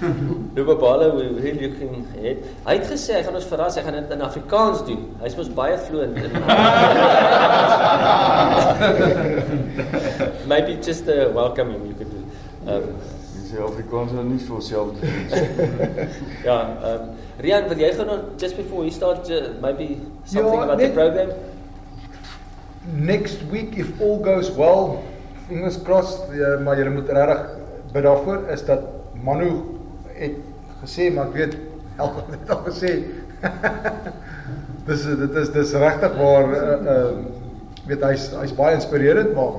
Lubabale, we really looking ahead. Hy het gesê hy gaan ons verras, hy gaan dit in Afrikaans doen. Hy's mos baie vloeiend in Maybe just a welcome him you could do. Um Dis Afrikaans nou nie vir self te Ja, um Rian, wil jy gaan just before we start uh, maybe something Ja, about the program? Next week if all goes well, fingers crossed, ja, maar jy moet regtig bid daarvoor is dat Manu het gesê maar ek weet elke het al gesê. dis dit is dis regtig waar uh, uh weet hy's hy's baie inspirerend maar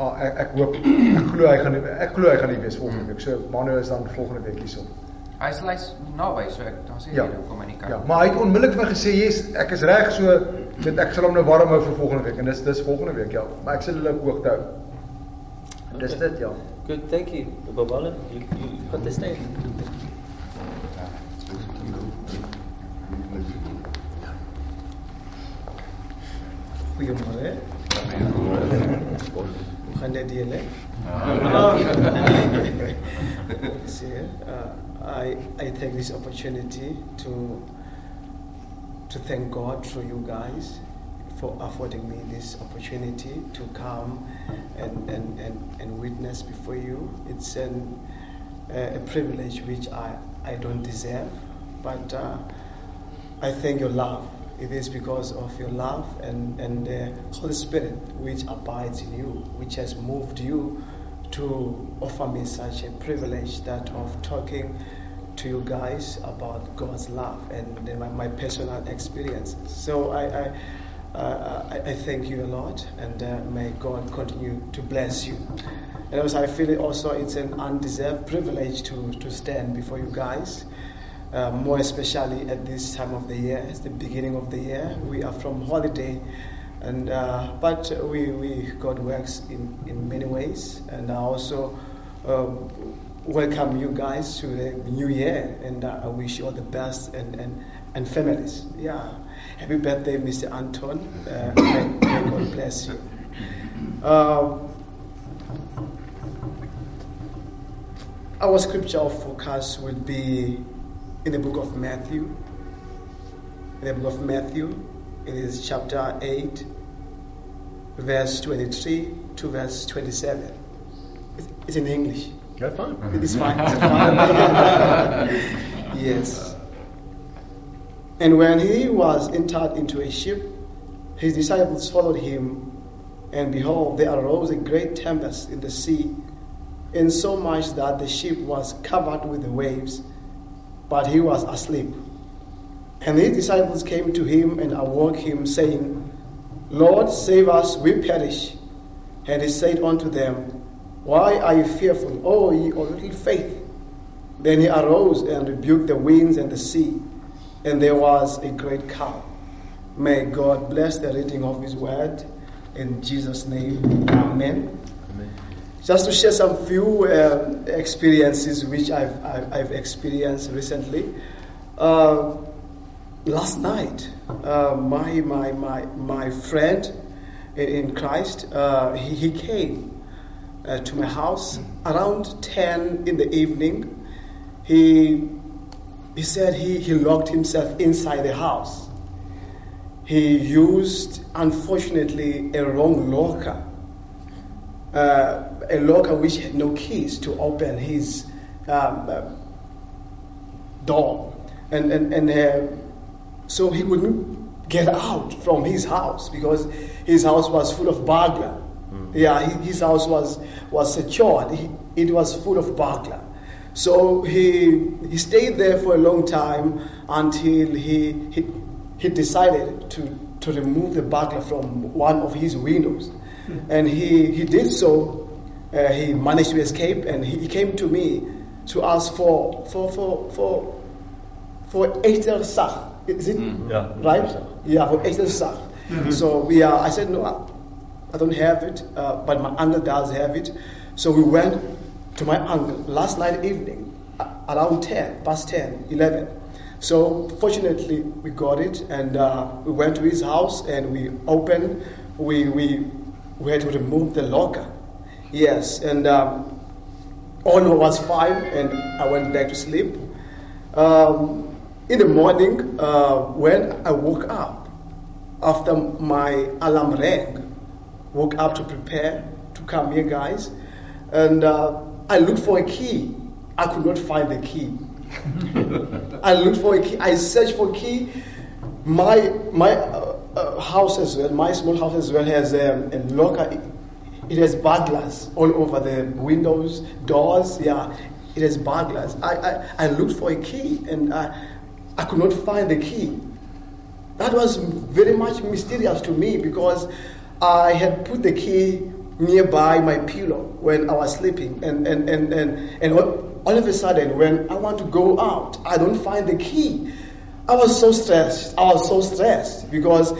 uh, ek ek hoop ek glo hy gaan nie- ek glo hy gaan nie wees volgende week. So Manu is dan volgende week hierso. Hy is lys naby, so ek dan sê Ja. jy hoekom hy nie kan. Ja, maar hy het onmiddellik vir gesê, "Yes, ek is reg so weet ek sal hom nou warm hou vir volgende week." En dis dis volgende week, ja. Maar ek sal hulle op hoogte hou. Dis Okay. dit, ja. Good, thank you. Lubabale, you you got the stage. Gaan dit julle? See, uh, I I take this opportunity to to thank God through you guys for affording me this opportunity to come and and, and, and witness before you. It's an, uh, a privilege which I, I don't deserve, but uh, I thank your love. It is because of your love and, and the Holy Spirit which abides in you, which has moved you to offer me such a privilege that of talking to you guys about God's love and my, my personal experiences. So I, I, uh, I, I thank you a lot and uh, may God continue to bless you. And also I feel also it's an undeserved privilege to, to stand before you guys. Uh, more especially at this time of the year, it's the beginning of the year. We are from holiday, and uh, but we, we God works in, in many ways, and I also um, welcome you guys to the new year, and uh, I wish you all the best and, and, and families. Yeah, happy birthday, Mr. Anton. Uh, may, may God bless you. Um, our scripture focus will be in the book of Matthew. In the book of Matthew, it is chapter 8, verse 23 to verse 27. It's- It's in English. Ja, fine. It's fine. It's fine. yes. And when he was entered into a ship, his disciples followed him, and behold, there arose a great tempest in the sea, insomuch so much that the ship was covered with the waves, but he was asleep. And his disciples came to him and awoke him, saying, Lord, save us, we perish. And he said unto them, Why are you fearful, O ye of little faith? Then he arose and rebuked the winds and the sea, and there was a great calm. May God bless the reading of his word. In Jesus' name, amen. Just to share some few uh, experiences which I've, I've, I've experienced recently. Uh, last night, uh, my, my, my, my friend in, Christ, uh, he, he came uh, to my house around 10 in the evening. He, he said he, he locked himself inside the house. He used, unfortunately, a wrong locker uh, a locker which had no keys to open his um, uh, door. And, and, and uh, so he couldn't get out from his house because his house was full of burglar. Yeah, he- his house was, was secured, he, it was full of burglar. So he, he stayed there for a long time until he, he, he decided to, to remove the burglar from one of his windows. And he, he did so. Uh, he managed to escape and he, he came to me to ask for, for, for, for, for Echter Sach. Is it Yeah. right? Yeah, for Echter Sach. So we are, I said, no, I- I don't have it, uh, but my uncle does have it. So we went to my uncle last night evening, a- around 10, past 10, 11. So fortunately, we got it, and uh, we went to his house and we opened. We we we had to remove the locker. Yes, and um, all was fine, and I went back to sleep. Um, in the morning, uh, when I woke up, after my alarm rang, woke up to prepare to come here, guys, and uh, I looked for a key. I could not find the key. I looked for a key. I searched for a key. My my uh, uh, house as well, my small house as well has um, a locker. It has burglars all over the windows, doors. Yeah, it has burglars. I, I, I looked for a key and I, I could not find the key. That was very much mysterious to me because I had put the key nearby my pillow when I was sleeping. And, and, and, and, and all, of a sudden, when I want to go out, I don't find the key. I was so stressed. I was so stressed because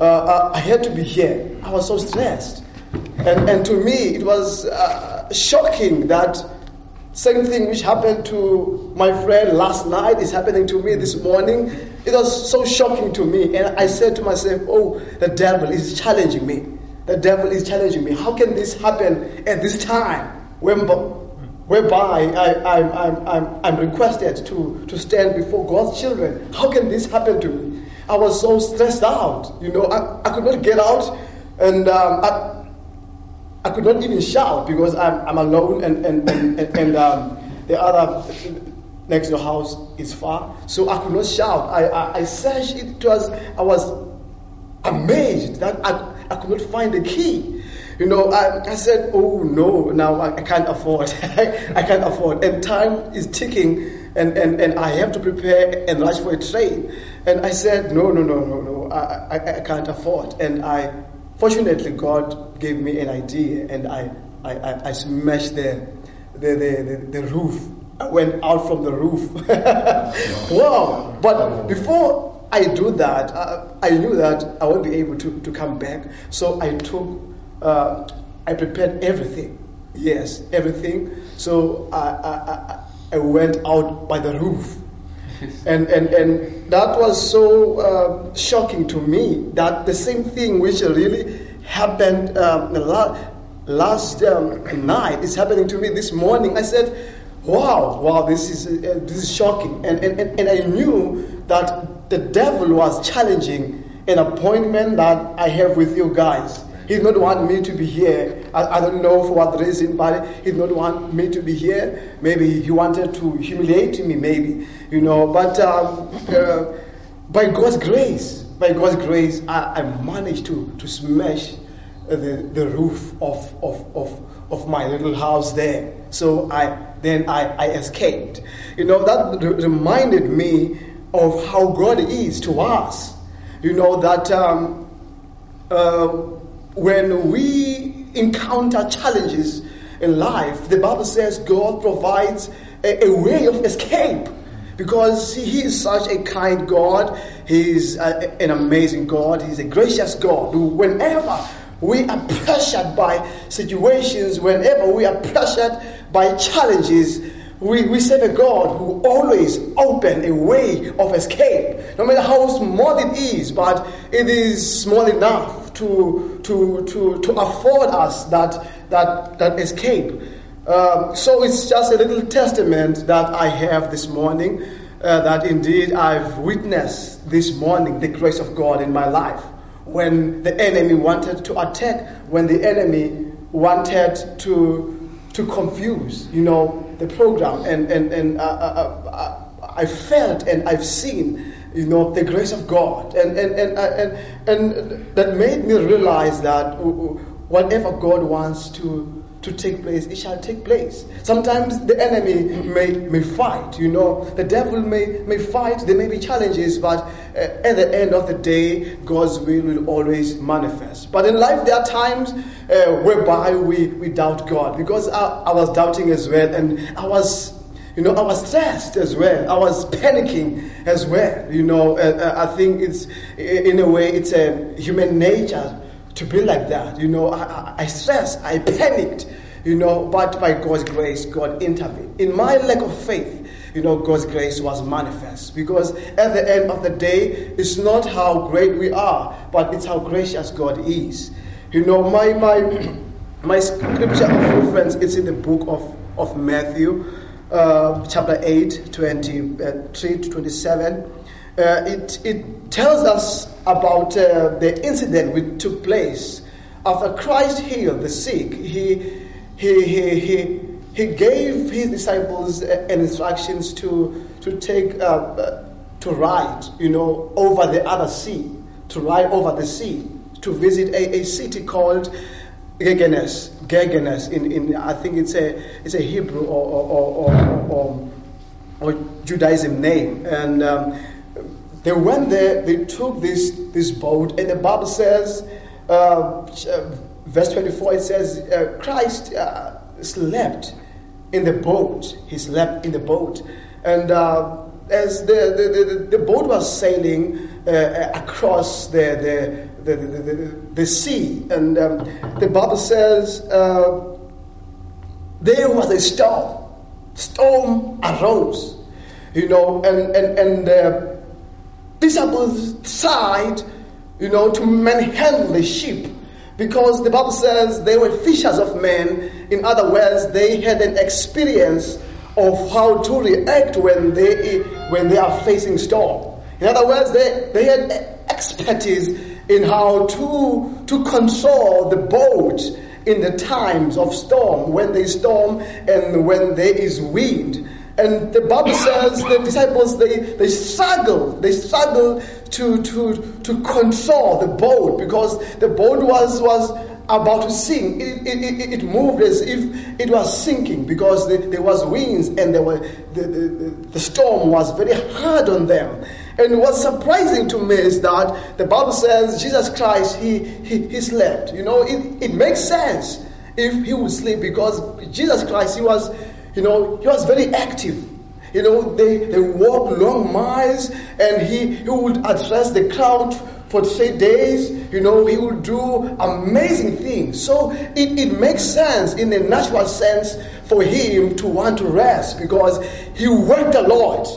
uh, I had to be here. I was so stressed. And, and to me, it was uh, shocking that same thing which happened to my friend last night is happening to me this morning. It was so shocking to me. And I said to myself, oh, the devil is challenging me. The devil is challenging me. How can this happen at this time when, whereby I, I'm, I'm, I'm, I'm requested to, to stand before God's children? How can this happen to me? I was so stressed out. You know, I, I could not get out. And um, I, I could not even shout because I'm, I'm alone and, and, and, and, um, the other next door house is far. So I could not shout. I, I, I searched it was, I was amazed that I, I could not find the key. You know, I, I said, oh no, now I, I can't afford. I can't afford. And time is ticking and, and, and I have to prepare and rush for a train. And I said, no, no, no, no, no, I, I, I can't afford. And I Fortunately, God gave me an idea and I, I, I, I smashed the, the, the, the, the roof. I went out from the roof. wow. But before I do that, I, I, knew that I won't be able to, to come back. So I took, uh, I prepared everything. Yes, everything. So I, I, I went out by the roof. And, and, and that was so uh, shocking to me that the same thing which really happened um, last um, night is happening to me this morning. I said, wow, wow, this is, uh, this is shocking. And, and, and I knew that the devil was challenging an appointment that I have with you guys. He did not want me to be here. I, I, don't know for what reason, but he did not want me to be here. Maybe he wanted to humiliate me, maybe, you know. But um, uh, by God's grace, by God's grace, I, I managed to, to smash the, the roof of, of, of, of my little house there. So I then I, I escaped. You know, that reminded me of how God is to us. You know, that um, uh, when we encounter challenges in life, the Bible says God provides a, a way of escape because He is such a kind God. He's a, uh, an amazing God. He's a gracious God whenever we are pressured by situations, whenever we are pressured by challenges, we, we serve a God who always open a way of escape. No matter how small it is, but it is small enough to, to, to, to afford us that, that, that escape. Um, so it's just a little testament that I have this morning uh, that indeed I've witnessed this morning the grace of God in my life. When the enemy wanted to attack, when the enemy wanted to, to confuse, you know, the program, and, and, and uh, uh, uh, I felt and I've seen you know, the grace of God. And, and, and, and, and that made me realize that whatever God wants to, to take place, it shall take place. Sometimes the enemy may, may fight, you know, the devil may, may fight, there may be challenges, but uh, at the end of the day, God's will will always manifest. But in life, there are times uh, whereby we, we doubt God, because I, I was doubting as well, and I was you know, I was stressed as well. I was panicking as well. You know, uh, I think it's, in a way, it's a human nature to be like that. You know, I, I stressed, I panicked, you know, but by God's grace, God intervened. In my lack of faith, you know, God's grace was manifest. Because at the end of the day, it's not how great we are, but it's how gracious God is. You know, my, my, my scripture of reference is in the book of of Matthew, uh, chapter 8, 23 to 27. Uh, it, it tells us about uh, the incident which took place after Christ healed the sick. He, he, he, he, he gave his disciples uh, instructions to, to take uh, uh, to ride, you know, over the other sea, to ride over the sea, to visit a, a city called Gegenes. Gegenes. In, in I think it's a it's a Hebrew or or, or, or, or Judaism name. And um, they went there. They took this this boat, and the Bible says, uh, verse twenty four. It says uh, Christ uh, slept in the boat. He slept in the boat, and uh, as the, the, the, the, boat was sailing uh, across the, the, the, the, the, sea, and um, the Bible says uh, there was a storm. Storm arose, you know, and, and, and the disciples tried, you know, to manhandle the ship because the Bible says they were fishers of men. In other words, they had an experience of how to react when they, when they are facing storm. In other words, they, they had expertise in how to, to control the boat in the times of storm, when there is storm and when there is wind. And the Bible says the disciples they, they struggle, they struggle to, to, to control the boat because the boat was, was about to sink. It, it, it, moved as if it was sinking because the, there was winds and there were, the, the, the storm was very hard on them. And what's surprising to me is that the Bible says Jesus Christ, he, he, he slept. You know, it, it makes sense if he would sleep because Jesus Christ, he was, you know, he was very active. You know, they, they walked long miles and he, he would address the crowd for three days, you know, he would do amazing things. So it, it makes sense in a natural sense for him to want to rest because he worked a lot,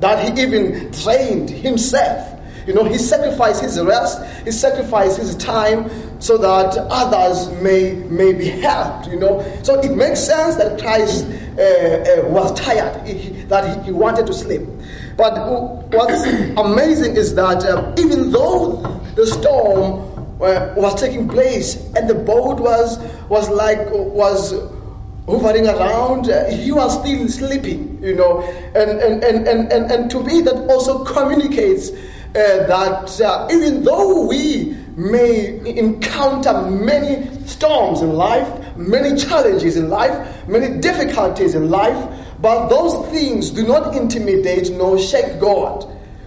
that he even trained himself. You know, he sacrificed his rest, he sacrificed his time so that others may, may be helped, you know. So it makes sense that Christ uh, uh, was tired, he, that he, he wanted to sleep. But what's amazing is that uh, even though the storm uh, was taking place and the boat was was like was hovering around, uh, he was still sleeping, you know. And and, and, and, and, and to me, that also communicates uh, that uh, even though we may encounter many storms in life, many challenges in life, many difficulties in life, but those things do not intimidate nor shake God.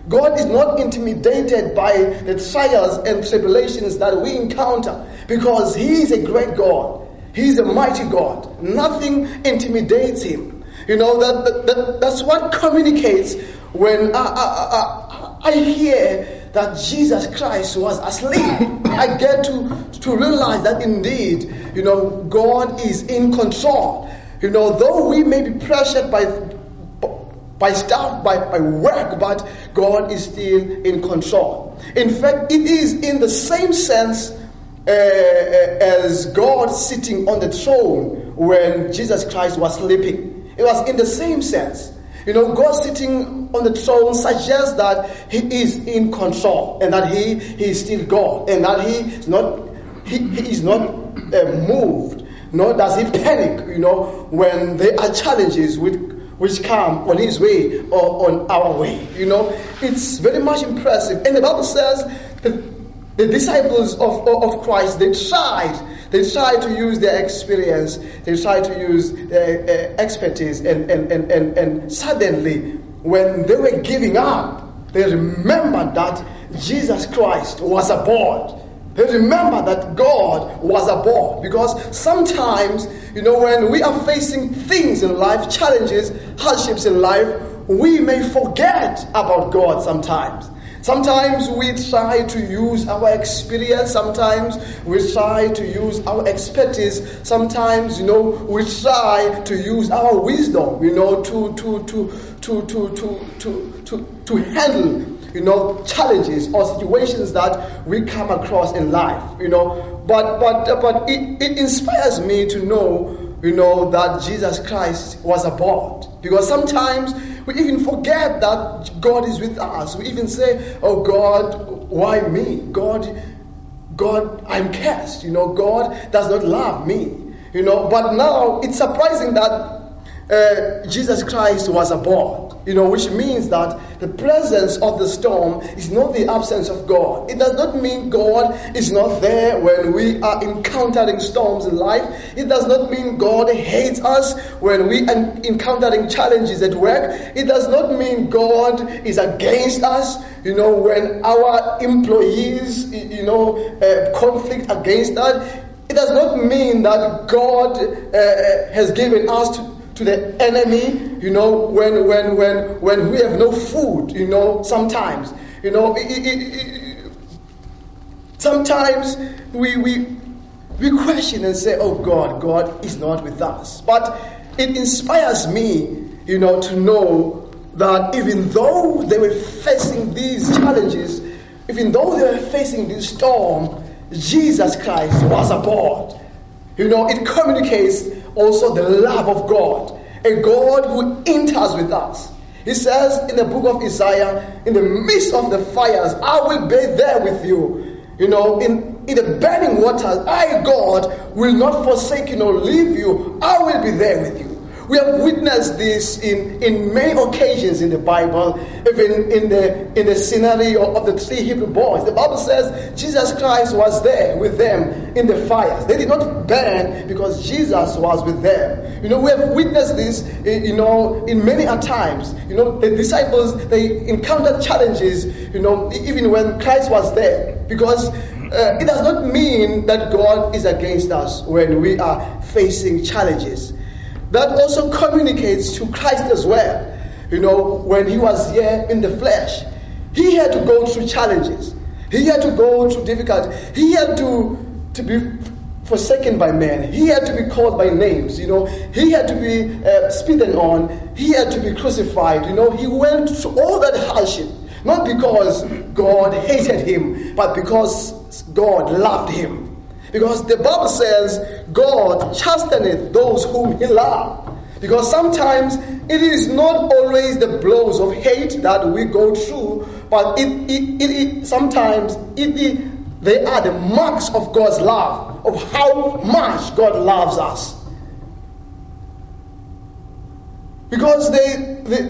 God is not intimidated by the trials and tribulations that we encounter because He is a great God. He is a mighty God. Nothing intimidates Him. You know, that, that, that that's what communicates when I, I, I, I hear that Jesus Christ was asleep. I get to, to realize that indeed, you know, God is in control. You know, though we may be pressured by by stuff, by, by work, but God is still in control. In fact, it is in the same sense uh, as God sitting on the throne when Jesus Christ was sleeping. It was in the same sense. You know, God sitting on the throne suggests that He is in control and that He, he is still God and that He is not, he, he is not uh, moved nor does he panic, you know, when there are challenges which, which come on his way or on our way. You know, it's very much impressive. And the Bible says the, the disciples of, of Christ, they tried. They tried to use their experience, they tried to use their uh, expertise, and, and, and, and, and suddenly, when they were giving up, they remembered that Jesus Christ was aboard. They remember that God was aboard because sometimes, you know, when we are facing things in life, challenges, hardships in life, we may forget about God sometimes. Sometimes we try to use our experience, sometimes we try to use our expertise, sometimes, you know, we try to use our wisdom, you know, to to to to to to to to, to handle you know, challenges or situations that we come across in life, you know. But but but it, it inspires me to know you know, that Jesus Christ was aboard. Because sometimes we even forget that God is with us. We even say, Oh God, why me? God, God, I'm cursed. You know, God does not love me. You know, but now it's surprising that uh, Jesus Christ was aboard, you know, which means that the presence of the storm is not the absence of God. It does not mean God is not there when we are encountering storms in life. It does not mean God hates us when we are encountering challenges at work. It does not mean God is against us, you know, when our employees, you know, uh, conflict against us. It does not mean that God uh, has given us to to the enemy, you know, when, when, when, when we have no food, you know, sometimes, you know, it, it, it, sometimes we, we, we question and say, oh God, God is not with us. But it inspires me, you know, to know that even though they were facing these challenges, even though they were facing this storm, Jesus Christ was aboard. You know, it communicates also the love of God, a God who enters with us. He says in the book of Isaiah, in the midst of the fires, I will be there with you. You know, in, in the burning waters, I, God, will not forsake you nor leave you. I will be there with you. We have witnessed this in, in many occasions in the Bible, even in the, in the scenario of the three Hebrew boys. The Bible says Jesus Christ was there with them in the fires. They did not burn because Jesus was with them. You know, we have witnessed this, you know, in many a times. You know, the disciples, they encountered challenges, you know, even when Christ was there. Because uh, it does not mean that God is against us when we are facing challenges that also communicates to Christ as well. You know, when he was here in the flesh, he had to go through challenges. He had to go through difficulty. He had to, to be forsaken by men. He had to be called by names. You know, he had to be uh, on. He had to be crucified. You know, he went through all that hardship. Not because God hated him, but because God loved him. Because the Bible says God chasteneth those whom he loves. Because sometimes it is not always the blows of hate that we go through, but it, it, it, it sometimes it, they are the marks of God's love, of how much God loves us. Because they, the,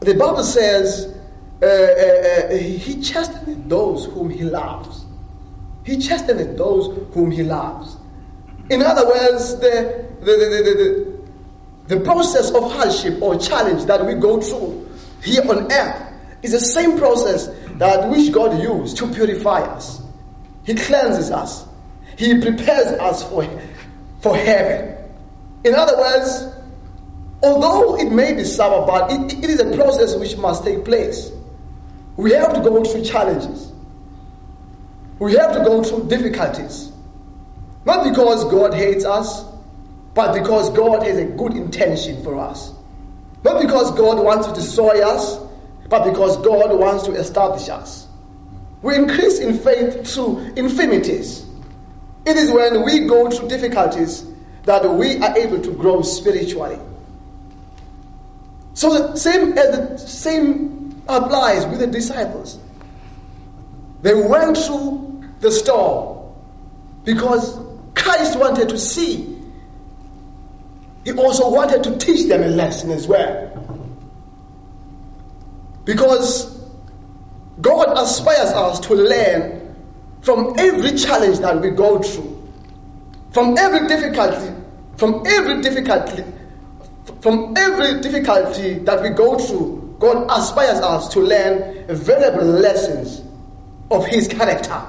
the, the Bible says uh, uh, uh, he chasteneth those whom he loves. He chasteneth those whom he loves. In other words, the, the, the, the, the, process of hardship or challenge that we go through here on earth is the same process that which God used to purify us. He cleanses us. He prepares us for, for heaven. In other words, although it may be sour, but it, it is a process which must take place. We have to go through challenges. We have to go through difficulties. Not because God hates us, but because God has a good intention for us. Not because God wants to destroy us, but because God wants to establish us. We increase in faith through infirmities. It is when we go through difficulties that we are able to grow spiritually. So the same as the same applies with the disciples. They went through the storm because Christ wanted to see. He also wanted to teach them a lesson as well. Because God aspires us to learn from every challenge that we go through, from every difficulty, from every difficulty, from every difficulty that we go through. God aspires us to learn valuable lessons of his character.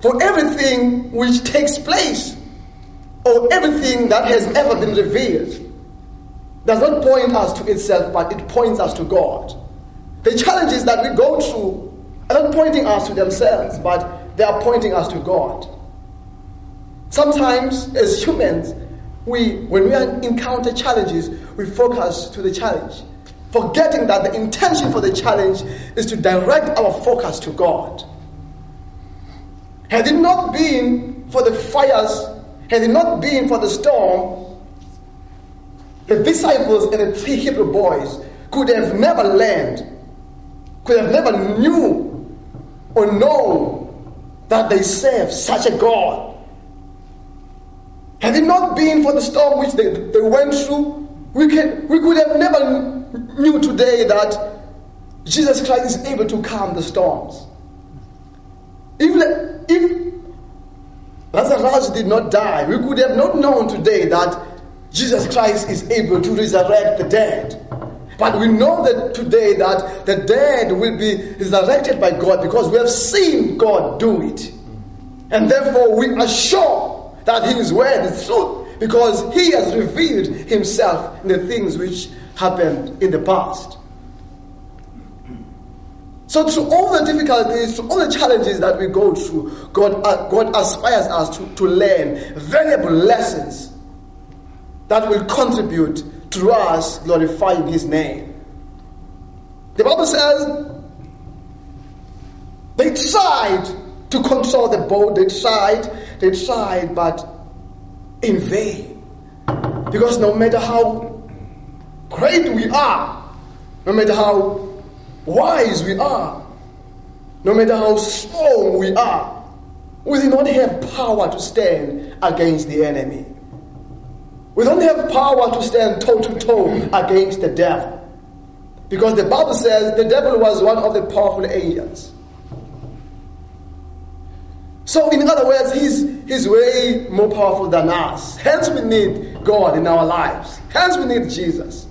For everything which takes place, or everything that has ever been revealed, does not point us to itself, but it points us to God. The challenges that we go through are not pointing us to themselves, but they are pointing us to God. Sometimes, as humans, we, when we encounter challenges, we focus to the challenge forgetting that the intention for the challenge is to direct our focus to God. Had it not been for the fires Had it not been for the storm, the disciples and the three Hebrew boys could have never learned, could have never knew or known that they serve such a God. Had it not been for the storm which they, they went through, we, can, we could have never knew today that Jesus Christ is able to calm the storms. If, if Lazarus did not die, we could have not known today that Jesus Christ is able to resurrect the dead. But we know that today that the dead will be resurrected by God because we have seen God do it. And therefore we are sure that His word is truth because He has revealed Himself in the things which happened in the past. So through all the difficulties, through all the challenges that we go through, God, uh, God aspires us to, to learn valuable lessons that will contribute to us glorifying His name. The Bible says they tried to control the boat, they tried, they tried, but in vain. Because no matter how great we are, no matter how wise we are, no matter how strong we are, we do not have power to stand against the enemy. We don't have power to stand toe to toe against the devil. Because the Bible says the devil was one of the powerful angels. So, in other words, he's, he's way more powerful than us. Hence, we need God in our lives. Hence, we need Jesus.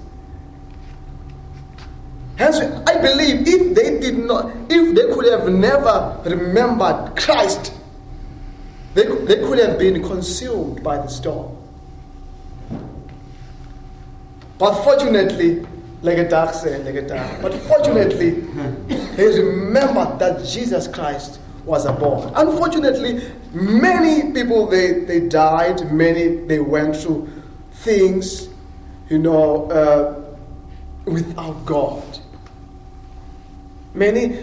Hence, I believe if they did not, if they could have never remembered Christ, they, they could have been consumed by the storm. But fortunately, like a dark said, like a dark, but fortunately, they remembered that Jesus Christ was aboard. Unfortunately, many people they, they died, many they went through things, you know, uh, without God. Many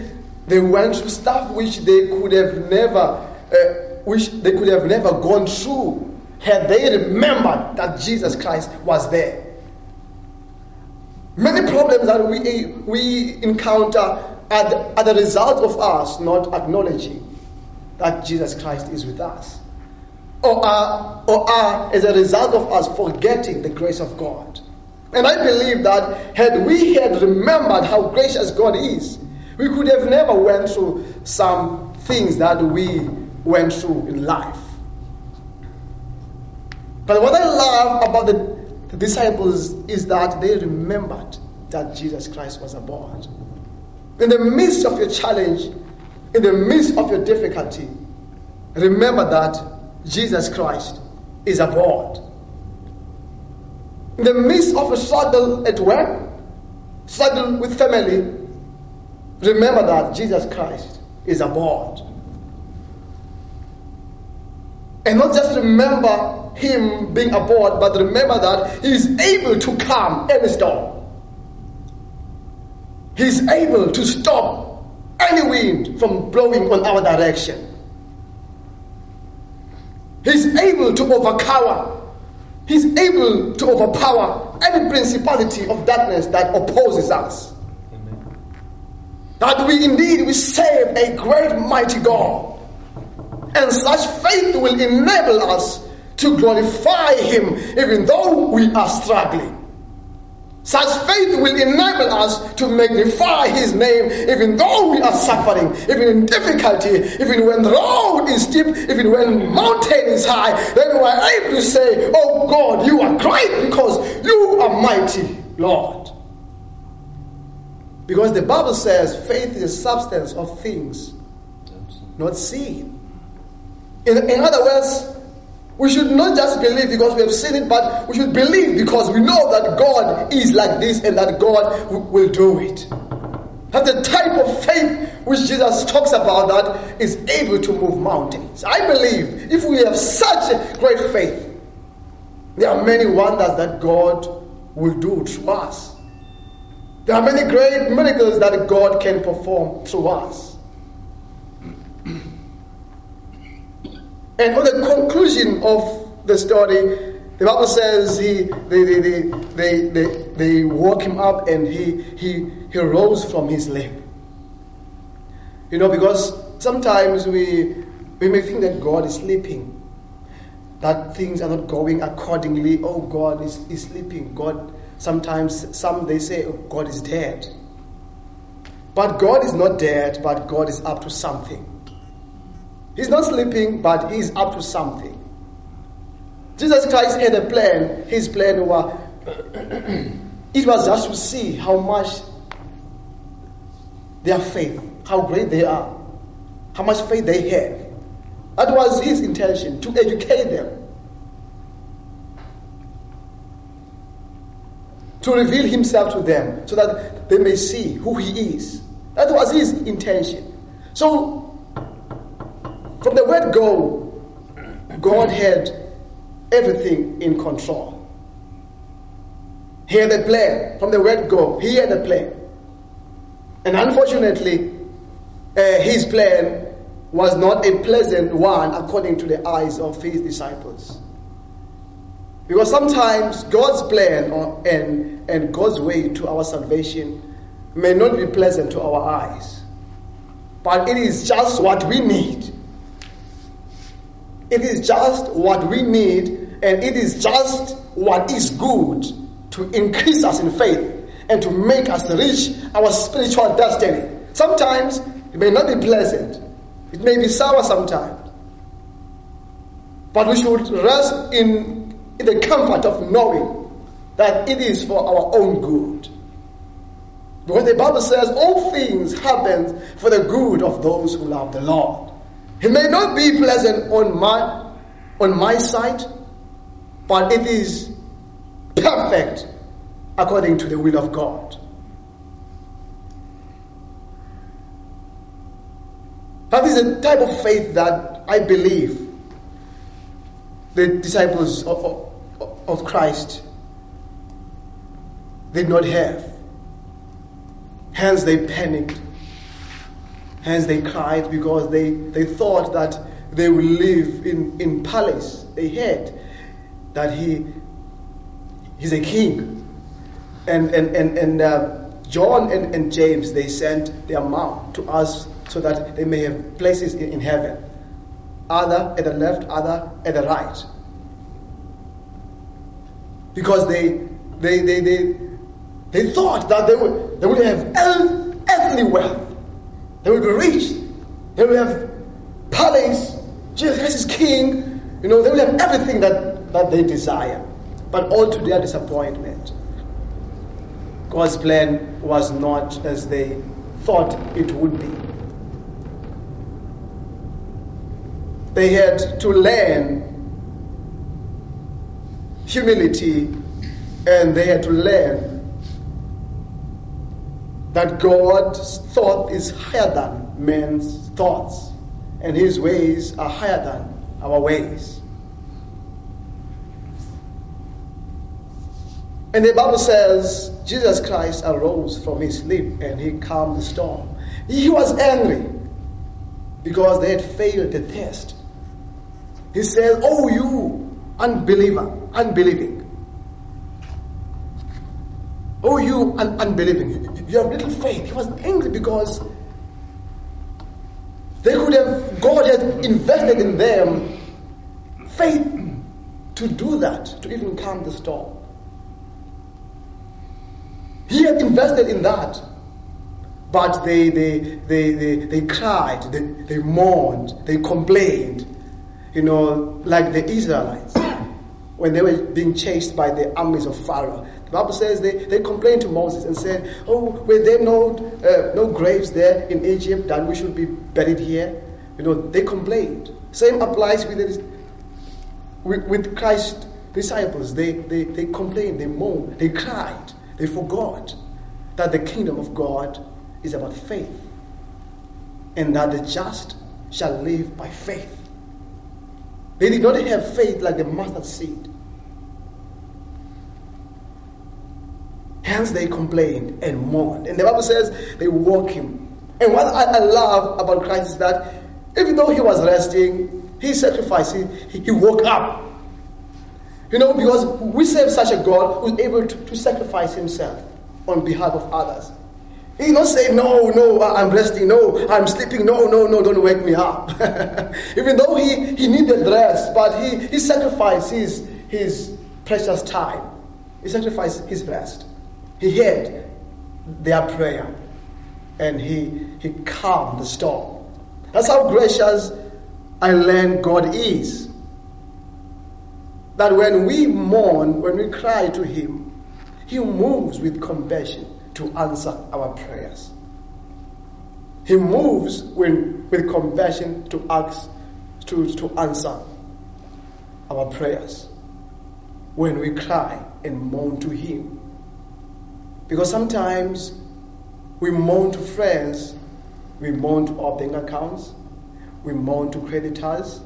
they went through stuff which they could have never, uh, which they could have never gone through had they remembered that Jesus Christ was there. Many problems that we, we encounter are the, are the result of us not acknowledging that Jesus Christ is with us. Or are, or are as a result of us forgetting the grace of God. And I believe that had we had remembered how gracious God is, we could have never went through some things that we went through in life. But what I love about the disciples is that they remembered that Jesus Christ was aboard. In the midst of your challenge, in the midst of your difficulty, remember that Jesus Christ is aboard. In the midst of a struggle at work, struggle with family, remember that Jesus Christ is aboard. And not just remember him being aboard, but remember that he is able to calm any storm. He is able to stop any wind from blowing on our direction. He's able to overpower. He's able to overpower any principality of darkness that opposes us. That we indeed we serve a great mighty God. And such faith will enable us to glorify Him even though we are struggling. Such faith will enable us to magnify His name even though we are suffering, even in difficulty, even when the road is steep, even when mountain is high. Then we are able to say, Oh God, you are great because you are mighty, Lord. Because the Bible says faith is the substance of things not seen. In, in other words, we should not just believe because we have seen it, but we should believe because we know that God is like this and that God will do it. That the type of faith which Jesus talks about that is able to move mountains. I believe if we have such a great faith, there are many wonders that God will do through us. There are many great miracles that God can perform through us. And on the conclusion of the story, the Bible says he they they they they, they, they woke him up and he he he rose from his sleep. You know, because sometimes we we may think that God is sleeping, that things are not going accordingly. Oh, God is, is sleeping. God sometimes some they say oh, God is dead. But God is not dead, but God is up to something. He's not sleeping, but he's up to something. Jesus Christ had a plan. His plan was it was just to see how much their faith, how great they are, how much faith they have. That was his intention to educate them, to reveal himself to them so that they may see who he is. That was his intention. So, from the word go, God had everything in control. He had a plan. From the word go, he had a plan. And unfortunately, uh, his plan was not a pleasant one according to the eyes of his disciples. Because sometimes God's plan or, and, and God's way to our salvation may not be pleasant to our eyes, but it is just what we need. It is just what we need, and it is just what is good to increase us in faith and to make us reach our spiritual destiny. Sometimes it may not be pleasant, it may be sour sometimes. But we should rest in, in the comfort of knowing that it is for our own good. Because the Bible says all things happen for the good of those who love the Lord. It may not be pleasant on my on my side, but it is perfect according to the will of God. That is the type of faith that I believe the disciples of, of, Christ did not have. Hence they panicked. Hence they cried because they, they thought that they would live in, in palace. They heard that he he's a king. And, and, and, and uh, John and, and James, they sent their mom to us so that they may have places in, in heaven. Other at the left, other at the right. Because they, they, they, they, they thought that they would, they would have earthly wealth. They would be rich. They would have palace. Jesus Christ is king. You know, they will have everything that, that they desire. But all to their disappointment. God's plan was not as they thought it would be. They had to learn humility and they had to learn that God's thought is higher than man's thoughts, and his ways are higher than our ways. And the Bible says Jesus Christ arose from his sleep and he calmed the storm. He was angry because they had failed the test. He says, Oh, you unbeliever, unbelieving. Oh, you un- unbelieving. You have little faith. He was angry because they could have, God had invested in them faith to do that, to even calm the storm. He had invested in that. But they, they, they, they, they cried, they, they mourned, they complained, you know, like the Israelites when they were being chased by the armies of Pharaoh. The Bible says they, they complained to Moses and said, Oh, were there no, uh, no graves there in Egypt that we should be buried here? You know, they complained. Same applies with, with, with Christ's disciples. They, they, they complained, they moaned, they cried, they forgot that the kingdom of God is about faith and that the just shall live by faith. They did not have faith like the mustard seed. Hence they complained and mourned. And the Bible says they woke him. And what I, love about Christ is that even though he was resting, he sacrificed, he, he woke up. You know, because we serve such a God who's able to, to sacrifice himself on behalf of others. He not say, no, no, I'm resting, no, I'm sleeping, no, no, no, don't wake me up. Even though he, he needed rest, but he, he sacrificed his, his precious time. He sacrificed his rest. He heard their prayer and he, he calmed the storm. That's how gracious I learned God is. That when we mourn, when we cry to Him, He moves with compassion to answer our prayers. He moves when, with compassion to ask, to, to answer our prayers when we cry and mourn to Him. Because sometimes we moan to friends, we moan to our bank accounts, we moan to creditors,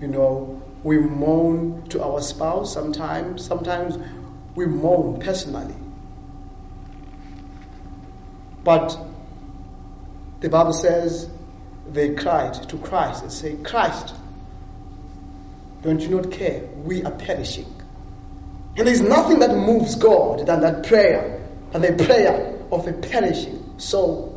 you know, we moan to our spouse sometimes, sometimes we moan personally. But the Bible says they cried to Christ and say, Christ, don't you not care? We are perishing. And there's nothing that moves God than that prayer, than the prayer of a perishing soul.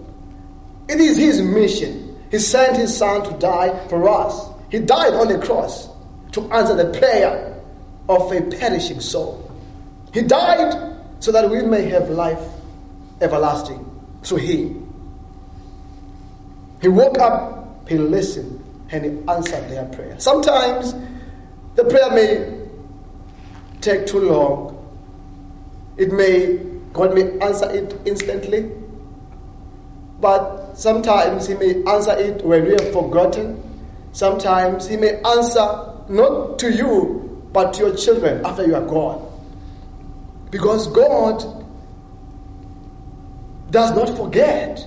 It is His mission. He sent His Son to die for us. He died on the cross to answer the prayer of a perishing soul. He died so that we may have life everlasting through Him. He woke up, He listened, and He answered their prayer. Sometimes the prayer may take too long. It may, God may answer it instantly, but sometimes He may answer it when we have forgotten. Sometimes He may answer not to you, but to your children after you are gone. Because God does not forget.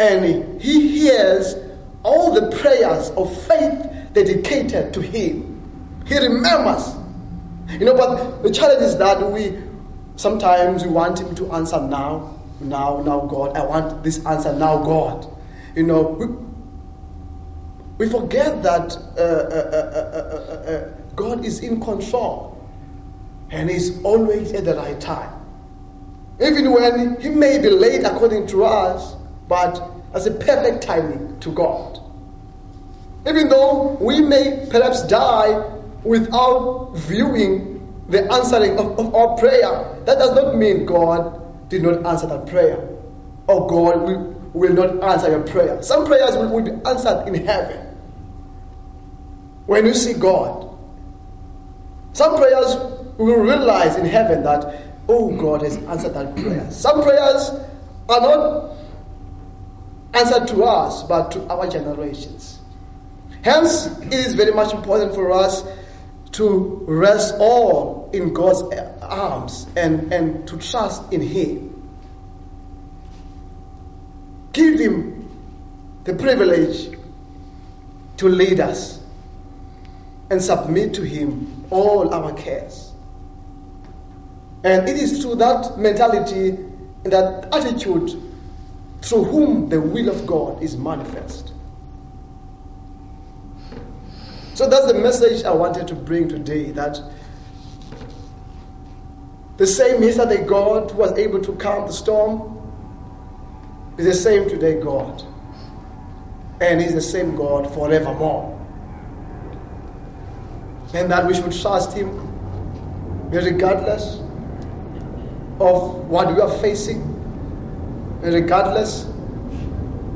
And He hears all the prayers of faith dedicated to Him. He remembers. You know, but the challenge is that we sometimes we want Him to answer now, now, now, God. I want this answer now, God. You know, we, we forget that uh, uh, uh, God is in control and He's always at the right time. Even when He may be late according to us, but as a perfect timing to God. Even though we may perhaps die without viewing the answering of, of our prayer, that does not mean God did not answer that prayer. Or God will, will not answer your prayer. Some prayers will, will be answered in heaven when you see God. Some prayers we will realize in heaven that, oh, God has answered that prayer. Some prayers are not answered to us, but to our generations. Hence, it is very much important for us to rest all in God's arms and, and to trust in Him. Give Him the privilege to lead us and submit to Him all our cares. And it is through that mentality and that attitude through whom the will of God is manifest. So that's the message I wanted to bring today that the same yesterday God who was able to calm the storm is the same today God. And He's the same God forevermore. And that we should trust Him regardless of what we are facing, regardless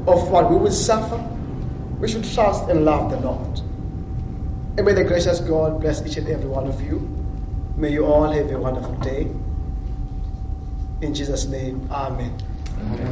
of what we will suffer. We should trust and love the Lord. And may the gracious God bless each and every one of you. May you all have a wonderful day. In Jesus' name, Amen. Amen.